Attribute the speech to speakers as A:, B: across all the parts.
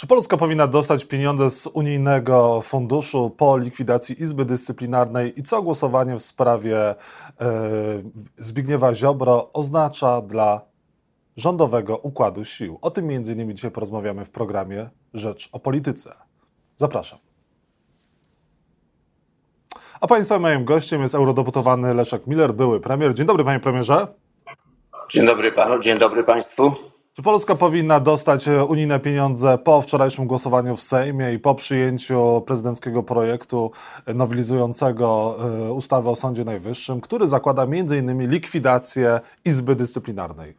A: Czy Polska powinna dostać pieniądze z unijnego funduszu po likwidacji Izby Dyscyplinarnej i co głosowanie w sprawie e, Zbigniewa Ziobro oznacza dla rządowego układu sił? O tym między innymi dzisiaj porozmawiamy w programie Rzecz o Polityce. Zapraszam. A Państwa moim gościem jest eurodeputowany Leszek Miller, były premier. Dzień dobry Panie Premierze.
B: Dzień dobry Panu, dzień dobry Państwu.
A: Czy Polska powinna dostać e, unijne pieniądze po wczorajszym głosowaniu w Sejmie i po przyjęciu prezydenckiego projektu nowelizującego e, ustawę o Sądzie Najwyższym, który zakłada m.in. likwidację Izby Dyscyplinarnej?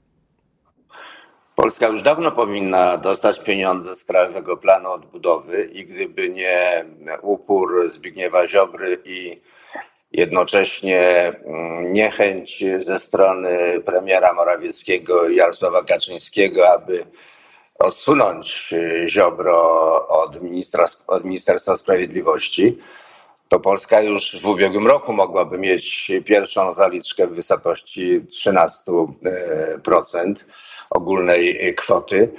B: Polska już dawno powinna dostać pieniądze z Krajowego Planu Odbudowy i gdyby nie upór Zbigniewa Ziobry i jednocześnie mm, niechęć ze strony premiera Morawieckiego i Jarosława Kaczyńskiego, aby odsunąć Ziobro od, ministra, od Ministerstwa Sprawiedliwości, to Polska już w ubiegłym roku mogłaby mieć pierwszą zaliczkę w wysokości 13% ogólnej kwoty.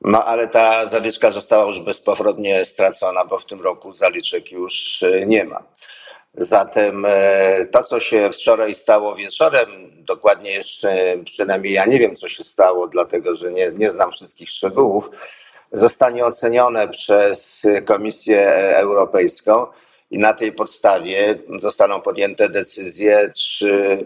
B: No ale ta zaliczka została już bezpowrotnie stracona, bo w tym roku zaliczek już nie ma. Zatem e, to, co się wczoraj stało wieczorem, dokładnie jeszcze przynajmniej ja nie wiem, co się stało, dlatego że nie, nie znam wszystkich szczegółów, zostanie ocenione przez Komisję Europejską i na tej podstawie zostaną podjęte decyzje, czy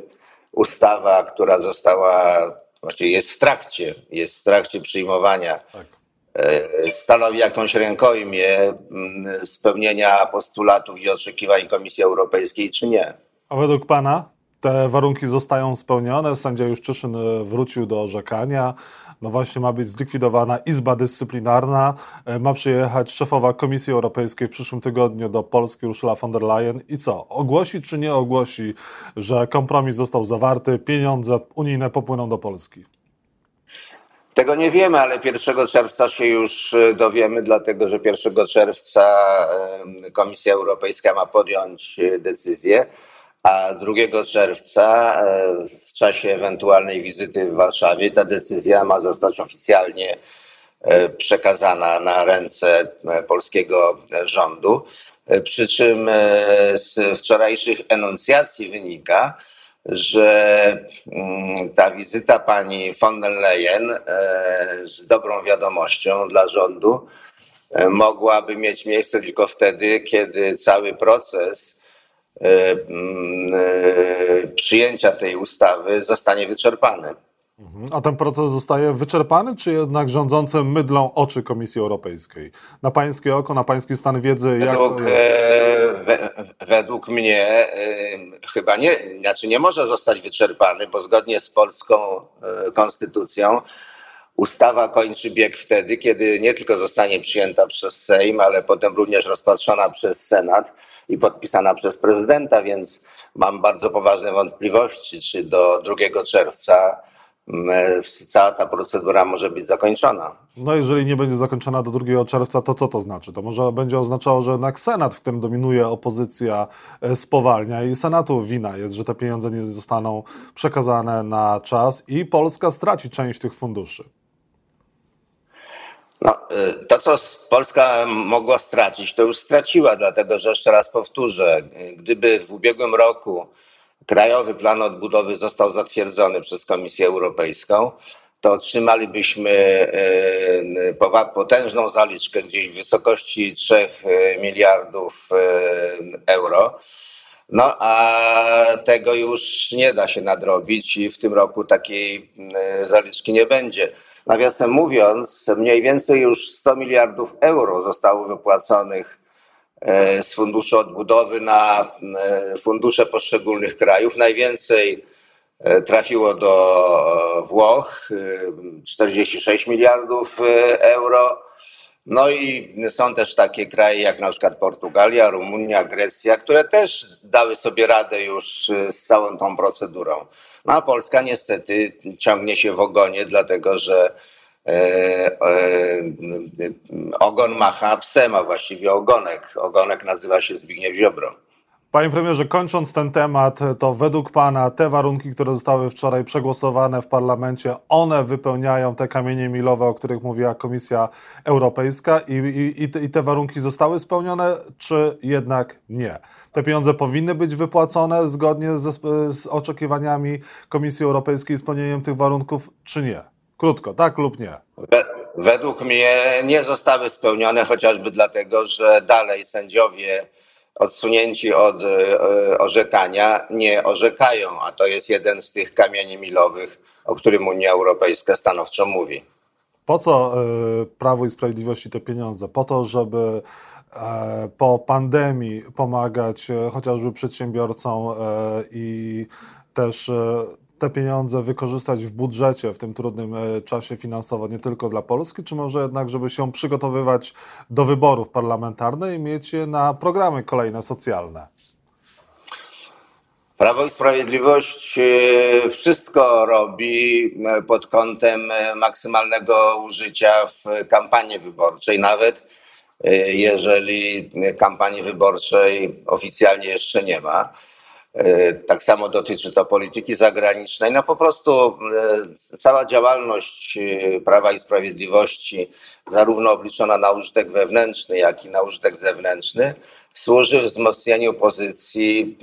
B: ustawa, która została, właściwie jest w trakcie, jest w trakcie przyjmowania, tak. E, stanowi jakąś rękojmię mm, spełnienia postulatów i oczekiwań Komisji Europejskiej, czy nie.
A: A według Pana te warunki zostają spełnione? Sędzia Juszczyszyn e, wrócił do orzekania. No właśnie ma być zlikwidowana Izba Dyscyplinarna. E, ma przyjechać szefowa Komisji Europejskiej w przyszłym tygodniu do Polski Ursula von der Leyen. I co? Ogłosi czy nie ogłosi, że kompromis został zawarty, pieniądze unijne popłyną do Polski?
B: Tego nie wiemy, ale 1 czerwca się już e, dowiemy, dlatego że 1 czerwca Komisja Europejska ma podjąć e, decyzję, a 2 czerwca e, w czasie ewentualnej wizyty w Warszawie ta decyzja ma zostać oficjalnie przekazana na ręce polskiego rządu. Przy czym z wczorajszych enuncjacji wynika, że mm, ta wizyta pani von der Leyen e, z dobrą wiadomością dla rządu e, mogłaby mieć miejsce tylko wtedy, kiedy cały proces e, mm, przyjęcia tej ustawy zostanie wyczerpany.
A: Mhm. A ten proces zostaje wyczerpany, czy jednak rządzącym mydlą oczy Komisji Europejskiej? Na pańskie oko, na pański stan wiedzy?
B: Według, jak e, według mnie e, chyba nie, znaczy nie może zostać wyczerpany, bo zgodnie z polską e, konstytucją ustawa kończy bieg wtedy, kiedy nie tylko zostanie przyjęta przez Sejm, ale potem również rozpatrzona przez Senat i podpisana przez prezydenta, więc mam bardzo poważne wątpliwości, czy do 2 czerwca cała ta procedura może być zakończona.
A: No jeżeli nie będzie zakończona do 2 czerwca, to co to znaczy? To może będzie oznaczało, że jednak Senat, w którym dominuje opozycja, e, spowalnia i Senatu wina jest, że te pieniądze nie zostaną przekazane na czas i Polska straci część tych funduszy.
B: No, e, to, co Polska mogła stracić, to już straciła, dlatego że jeszcze raz powtórzę, gdyby w ubiegłym roku Krajowy Plan Odbudowy został zatwierdzony przez Komisję Europejską, to otrzymalibyśmy e, potężną zaliczkę gdzieś w wysokości 3 e, miliardów e, euro. No a tego już nie da się nadrobić i w tym roku takiej zaliczki nie będzie. Nawiasem mówiąc, mniej więcej już 100 miliardów euro zostało wypłaconych z Funduszu Odbudowy na e, fundusze poszczególnych krajów. Najwięcej e, trafiło do Włoch 46 miliardów euro. No i są też takie kraje jak na przykład Portugalia, Rumunia, Grecja, które też dały sobie radę już z całą tą procedurą. No a Polska niestety ciągnie się w ogonie, dlatego że E, e, ogon macha psem, a właściwie ogonek. Ogonek nazywa się Zbigniew Ziobro.
A: Panie premierze, kończąc ten temat, to według pana te warunki, które zostały wczoraj przegłosowane w parlamencie, one wypełniają te kamienie milowe, o których mówiła Komisja Europejska i, i, i te warunki zostały spełnione, czy jednak nie? Te pieniądze powinny być wypłacone zgodnie z oczekiwaniami Komisji Europejskiej, spełnieniem tych warunków, czy nie? Krótko, tak lub nie?
B: Według mnie nie zostały spełnione, chociażby dlatego, że dalej sędziowie odsunięci od e, orzekania nie orzekają, a to jest jeden z tych kamieni milowych, o którym Unia Europejska stanowczo mówi.
A: Po co e, Prawo i Sprawiedliwości te pieniądze? Po to, żeby e, po pandemii pomagać chociażby przedsiębiorcom i też te pieniądze wykorzystać w budżecie w tym trudnym e, czasie finansowo nie tylko dla Polski, czy może jednak, żeby się przygotowywać do wyborów parlamentarnych i mieć je na programy kolejne socjalne?
B: Prawo i Sprawiedliwość e, wszystko robi e, pod kątem maksymalnego użycia w kampanii wyborczej, nawet jeżeli kampanii wyborczej oficjalnie jeszcze nie ma. E, tak samo dotyczy to polityki zagranicznej. No po prostu e, cała działalność e, Prawa i Sprawiedliwości, zarówno obliczona na użytek wewnętrzny, jak i na użytek zewnętrzny, służy wzmocnieniu pozycji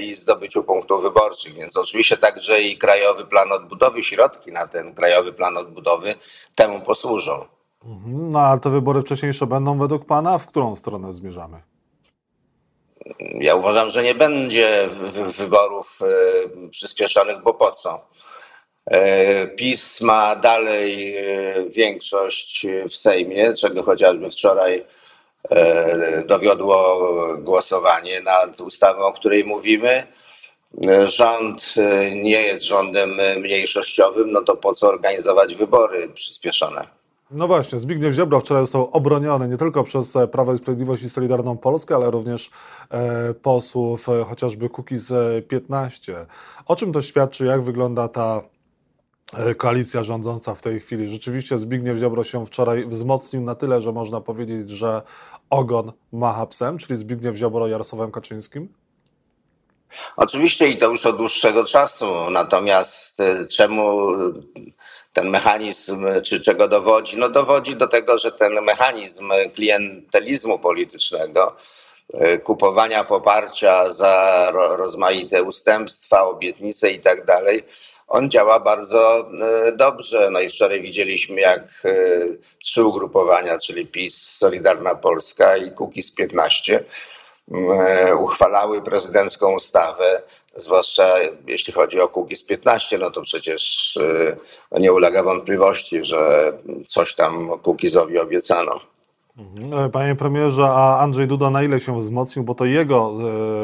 B: i zdobyciu punktów wyborczych. Więc oczywiście także i Krajowy Plan Odbudowy, środki na ten Krajowy Plan Odbudowy temu posłużą.
A: Mhm. No ale te wybory wcześniejsze będą według Pana? W którą stronę zmierzamy?
B: Ja uważam, że nie będzie wyborów e, przyspieszonych, bo po co? E, PiS ma dalej e, większość w Sejmie, czego chociażby wczoraj dowiodło głosowanie nad ustawą, o której mówimy. Rząd nie jest rządem mniejszościowym, no to po co organizować wybory przyspieszone?
A: No właśnie, Zbigniew Ziobro wczoraj został obroniony nie tylko przez e, Prawo i Sprawiedliwość i Solidarną Polskę, ale również e, posłów e, chociażby Kukiz 15. O czym to świadczy, jak wygląda ta koalicja rządząca w tej chwili? Rzeczywiście Zbigniew Ziobro się wczoraj wzmocnił na tyle, że można powiedzieć, że ogon macha psem, czyli Zbigniew Ziobro Jarosławem Kaczyńskim?
B: Oczywiście i to już od dłuższego czasu. Natomiast czemu ten mechanizm, czy czego dowodzi? No dowodzi do tego, że ten mechanizm klientelizmu politycznego, e, kupowania poparcia za rozmaite ustępstwa, obietnice i tak dalej, on działa bardzo e, dobrze. No i wczoraj widzieliśmy, jak e, trzy ugrupowania, czyli PiS, Solidarna Polska i Kukiz 15, uchwalały prezydencką ustawę zwłaszcza jeśli chodzi o Kukiz 15, no to przecież y, no nie ulega wątpliwości, że coś tam Kukizowi obiecano.
A: Mhm. Panie premierze, a Andrzej Duda na ile się wzmocnił, bo to jego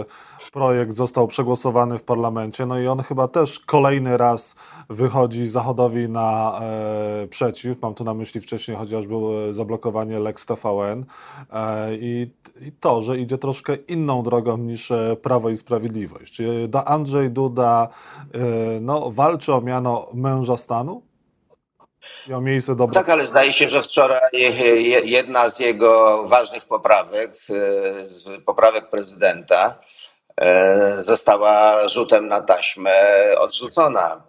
A: e, projekt został przegłosowany w parlamencie, no i on chyba też kolejny raz wychodzi Zachodowi na e, przeciw. Mam tu na myśli wcześniej chociażby e, zablokowanie Lex TVN i, i to, że idzie troszkę inną drogą niż Prawo i Sprawiedliwość. Czy Andrzej Duda no, walczy o miano męża stanu?
B: Miał miejsce dobre. Tak, ale zdaje się, że wczoraj jedna z jego ważnych poprawek, e, z poprawek prezydenta, e, została rzutem na taśmę odrzucona.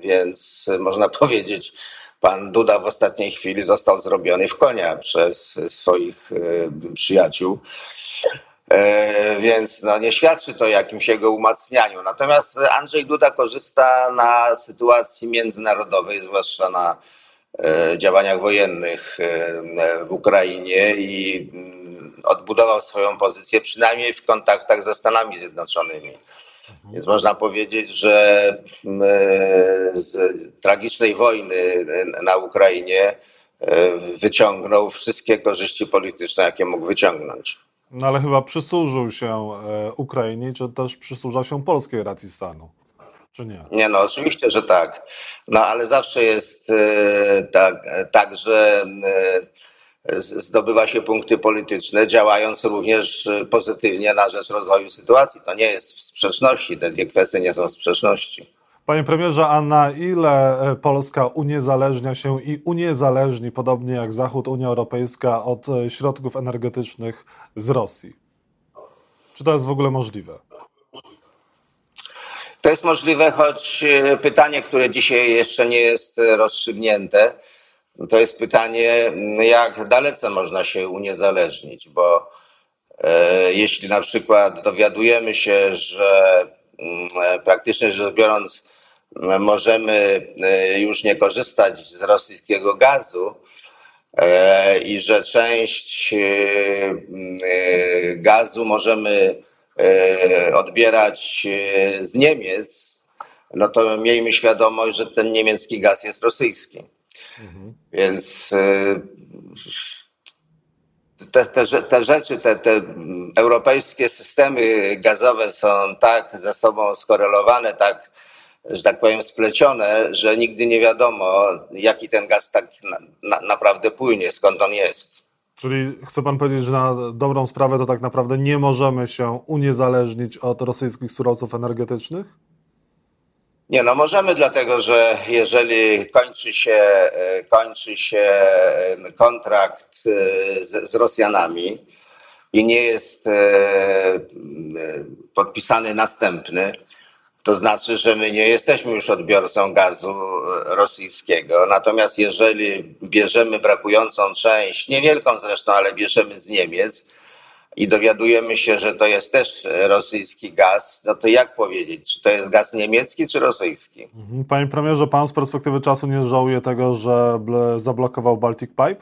B: Więc można powiedzieć, pan Duda w ostatniej chwili został zrobiony w konia przez swoich e, przyjaciół. E, więc no, nie świadczy to jakimś jego umacnianiu. Natomiast Andrzej Duda korzysta na sytuacji międzynarodowej, zwłaszcza na e, działaniach wojennych e, w Ukrainie i mm, odbudował swoją pozycję przynajmniej w kontaktach ze Stanami Zjednoczonymi. Więc można powiedzieć, że mm, z tragicznej wojny na Ukrainie wyciągnął wszystkie korzyści polityczne, jakie mógł wyciągnąć.
A: No ale chyba przysłużył się e, Ukrainie, czy też przysłuża się polskiej racji stanu, czy nie?
B: Nie, no oczywiście, że tak. No ale zawsze jest e, tak, tak że e, zdobywa się punkty polityczne, działając również pozytywnie na rzecz rozwoju sytuacji. To nie jest w sprzeczności, te dwie kwestie nie są w sprzeczności.
A: Panie premierze, a na ile e, Polska uniezależnia się i uniezależni, podobnie jak Zachód, Unia Europejska, od e, środków energetycznych z Rosji? Czy to jest w ogóle możliwe?
B: To jest możliwe, choć e, pytanie, które dzisiaj jeszcze nie jest rozstrzygnięte, to jest pytanie, jak dalece można się uniezależnić, bo e, jeśli na przykład dowiadujemy się, że e, praktycznie rzecz biorąc możemy już nie korzystać z rosyjskiego gazu i że część gazu możemy E, odbierać e, z Niemiec, no to miejmy świadomość, że ten niemiecki gaz jest rosyjski. Mhm. Więc e, te, te, te rzeczy, te, te europejskie systemy gazowe są tak ze sobą skorelowane, tak, że tak powiem, splecione, że nigdy nie wiadomo, jaki ten gaz tak na, na, naprawdę płynie, skąd on jest.
A: Czyli chce pan powiedzieć, że na dobrą sprawę to tak naprawdę nie możemy się uniezależnić od rosyjskich surowców energetycznych?
B: Nie, no możemy, dlatego że jeżeli kończy się, e, kończy się e, kontrakt e, z, z Rosjanami i nie jest podpisany następny, to znaczy, że my nie jesteśmy już odbiorcą gazu e, rosyjskiego. Natomiast jeżeli bierzemy brakującą część, niewielką zresztą, ale bierzemy z Niemiec i dowiadujemy się, że to jest też rosyjski gaz, no to jak powiedzieć, czy to jest gaz niemiecki czy rosyjski?
A: Mhm. Panie premierze, pan z perspektywy czasu nie żałuje tego, że zablokował Baltic Pipe?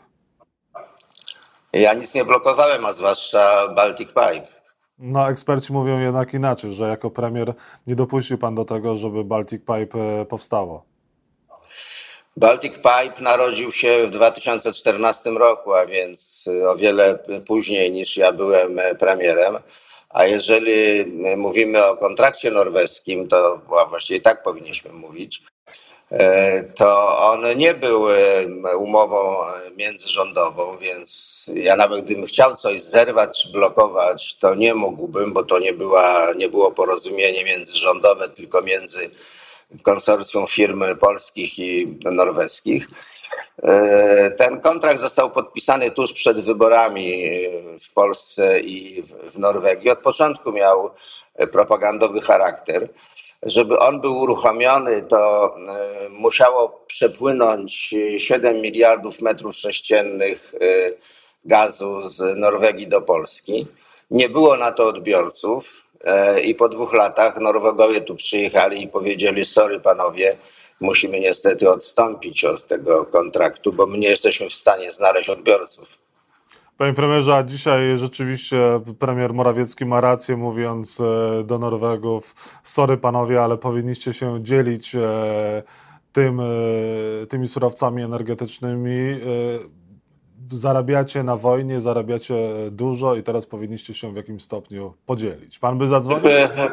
B: Ja nic nie blokowałem, a zwłaszcza Baltic Pipe.
A: No, eksperci mówią jednak inaczej, że jako premier nie dopuścił pan do tego, żeby Baltic Pipe e, powstało.
B: Baltic Pipe narodził się w 2014 roku, a więc o wiele później niż ja byłem premierem. A jeżeli mówimy o kontrakcie norweskim, to właściwie tak powinniśmy mówić, E, to on nie był e, umową międzyrządową, więc ja nawet gdybym chciał coś zerwać czy blokować, to nie mógłbym, bo to nie, była, nie było porozumienie międzyrządowe, tylko między konsorcjum firm polskich i norweskich. E, ten kontrakt został podpisany tuż przed wyborami w Polsce i w Norwegii. Od początku miał propagandowy charakter żeby on był uruchomiony, to e, musiało przepłynąć 7 miliardów metrów sześciennych e, gazu z Norwegii do Polski. Nie było na to odbiorców e, i po dwóch latach Norwegowie tu przyjechali i powiedzieli: Sorry panowie, musimy niestety odstąpić od tego kontraktu, bo my nie jesteśmy w stanie znaleźć odbiorców.
A: Panie premierze, a dzisiaj rzeczywiście premier Morawiecki ma rację, mówiąc e, do Norwegów: Sorry panowie, ale powinniście się dzielić e, tym, e, tymi surowcami energetycznymi zarabiacie na wojnie, zarabiacie dużo i teraz powinniście się w jakimś stopniu podzielić. Pan by zadzwonił?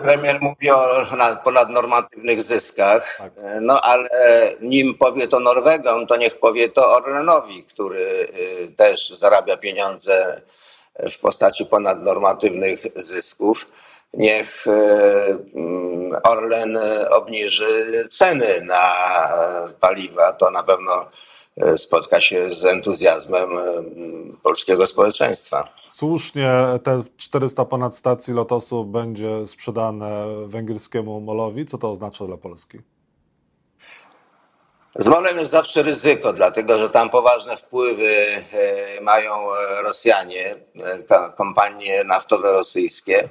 B: Premier mówi o ponadnormatywnych zyskach, tak. no ale nim powie to Norwegom, to niech powie to Orlenowi, który też zarabia pieniądze w postaci ponadnormatywnych zysków. Niech mm, Orlen obniży ceny na paliwa, to na pewno E, spotka się z entuzjazmem e, polskiego społeczeństwa.
A: Słusznie te 400 ponad stacji Lotosu będzie sprzedane węgierskiemu molowi. Co to oznacza dla Polski?
B: Z molem jest zawsze ryzyko, dlatego że tam poważne wpływy e, mają Rosjanie, kompanie naftowe rosyjskie.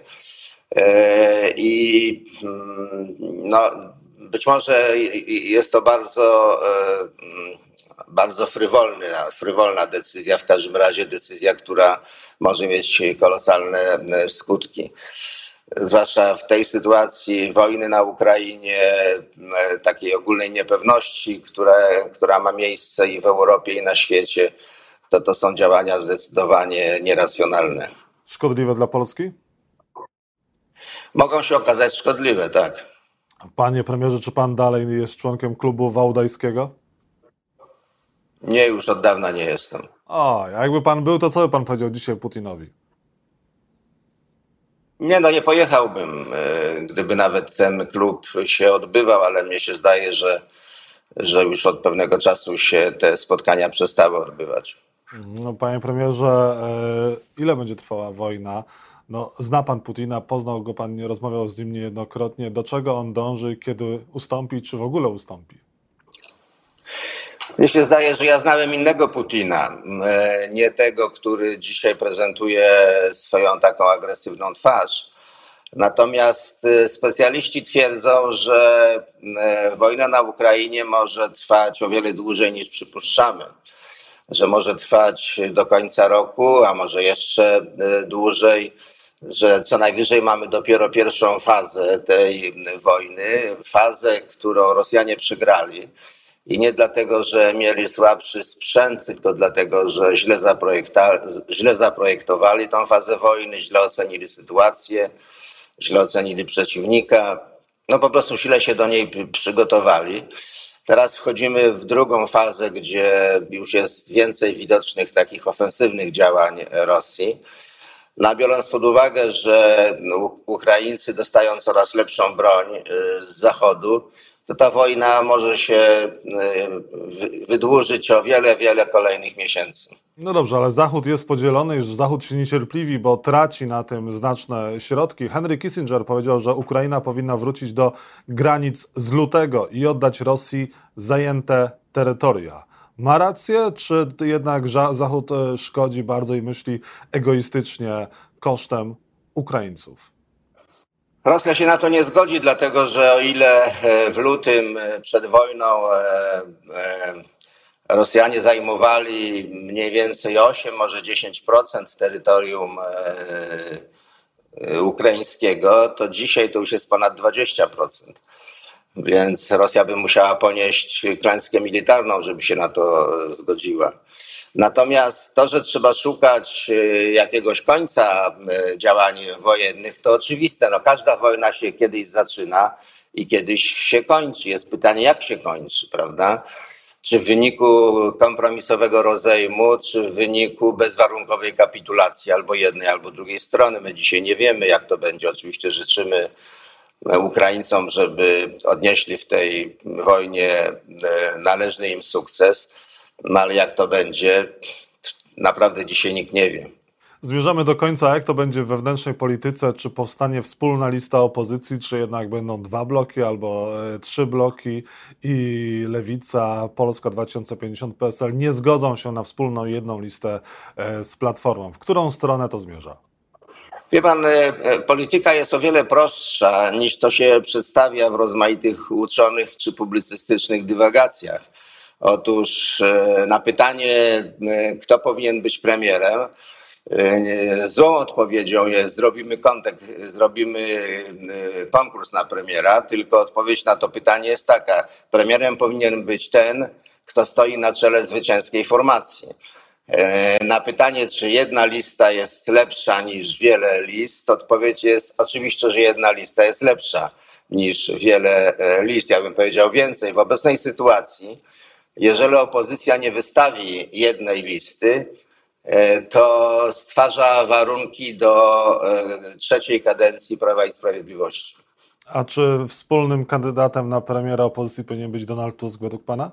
B: I mm, no, być może jest to bardzo bardzo frywolny, frywolna decyzja, w każdym razie decyzja, która może mieć kolosalne e, skutki. Zwłaszcza w tej sytuacji wojny na Ukrainie, e, takiej ogólnej niepewności, które, która ma miejsce i w Europie, i na świecie, to to są działania zdecydowanie nieracjonalne.
A: Szkodliwe dla Polski?
B: Mogą się okazać szkodliwe, tak.
A: Panie premierze, czy pan dalej jest członkiem klubu wałdajskiego?
B: Nie, już od dawna nie jestem.
A: O, jakby pan był, to co by pan powiedział dzisiaj Putinowi?
B: Nie, no nie pojechałbym, e, gdyby nawet ten klub się odbywał, ale mnie się zdaje, że, że już od pewnego czasu się te spotkania przestały odbywać.
A: No, panie premierze, e, ile będzie trwała wojna No, zna pan Putina, poznał go pan, rozmawiał z nim niejednokrotnie. Do czego on dąży, kiedy ustąpi, czy w ogóle ustąpi?
B: Mnie się zdaje, że ja znałem innego Putina, e, nie tego, który dzisiaj prezentuje swoją taką agresywną twarz. Natomiast e, specjaliści twierdzą, że e, wojna na Ukrainie może trwać o wiele dłużej niż przypuszczamy. Że może trwać do końca roku, a może jeszcze dłużej, że co najwyżej mamy dopiero pierwszą fazę tej wojny, fazę, którą Rosjanie przegrali i nie dlatego, że mieli słabszy sprzęt, tylko dlatego, że źle, źle zaprojektowali tą fazę wojny, źle ocenili sytuację, źle ocenili przeciwnika. No po prostu źle się do niej przygotowali. Teraz wchodzimy w drugą fazę, gdzie już jest więcej widocznych takich ofensywnych działań Rosji. No, biorąc pod uwagę, że Ukraińcy dostają coraz lepszą broń y, z zachodu, to ta wojna może się y, wydłużyć o wiele, wiele kolejnych miesięcy.
A: No dobrze, ale Zachód jest podzielony, już Zachód się niecierpliwi, bo traci na tym znaczne środki. Henry Kissinger powiedział, że Ukraina powinna wrócić do granic z lutego i oddać Rosji zajęte terytoria. Ma rację, czy jednak Zachód e, szkodzi bardzo i myśli egoistycznie kosztem Ukraińców?
B: Rosja się na to nie zgodzi, dlatego że o ile e, w lutym e, przed wojną e, Rosjanie zajmowali mniej więcej 8, może 10% terytorium ukraińskiego, to dzisiaj to już jest ponad 20%. Więc Rosja by musiała ponieść klęskę militarną, żeby się na to zgodziła. Natomiast to, że trzeba szukać e, jakiegoś końca e, działań wojennych, to oczywiste. No, każda wojna się kiedyś zaczyna i kiedyś się kończy. Jest pytanie, jak się kończy, prawda? Czy w wyniku kompromisowego rozejmu, czy w wyniku bezwarunkowej kapitulacji albo jednej, albo drugiej strony. My dzisiaj nie wiemy, jak to będzie. Oczywiście życzymy Ukraińcom, żeby odnieśli w tej wojnie e, należny im sukces no ale jak to będzie, naprawdę dzisiaj nikt nie wie.
A: Zmierzamy do końca. Jak to będzie w wewnętrznej polityce? Czy powstanie wspólna lista opozycji, czy jednak będą dwa bloki albo e, trzy bloki i Lewica, Polska 2050, PSL nie zgodzą się na wspólną jedną listę e, z Platformą? W którą stronę to zmierza?
B: Wie pan, e, polityka jest o wiele prostsza niż to się przedstawia w rozmaitych uczonych czy publicystycznych dywagacjach. Otóż e, na pytanie, e, kto powinien być premierem, e, złą odpowiedzią jest zrobimy kontekst, zrobimy konkurs na premiera, tylko odpowiedź na to pytanie jest taka. Premierem powinien być ten, kto stoi na czele zwycięskiej formacji. Na pytanie, czy jedna lista jest lepsza niż wiele list, odpowiedź jest oczywiście, że jedna lista jest lepsza niż wiele list. Ja bym powiedział więcej. W obecnej sytuacji jeżeli opozycja nie wystawi jednej listy, e, to stwarza warunki do e, trzeciej kadencji Prawa i Sprawiedliwości.
A: A czy wspólnym kandydatem na premiera opozycji powinien być Donald Tusk według pana?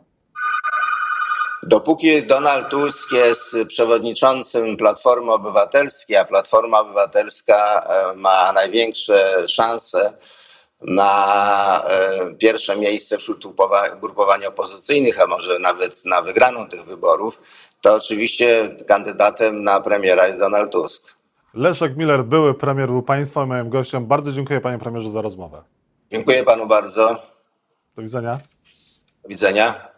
B: Dopóki Donald Tusk jest przewodniczącym Platformy Obywatelskiej, a Platforma Obywatelska e, ma największe szanse na e, pierwsze miejsce wśród ugrupowań opozycyjnych, a może nawet na wygraną tych wyborów, to oczywiście kandydatem na premiera jest Donald Tusk.
A: Leszek Miller, były premier był Państwa moim gościem. Bardzo dziękuję Panie Premierze za rozmowę.
B: Dziękuję Panu bardzo.
A: Do widzenia.
B: Do widzenia.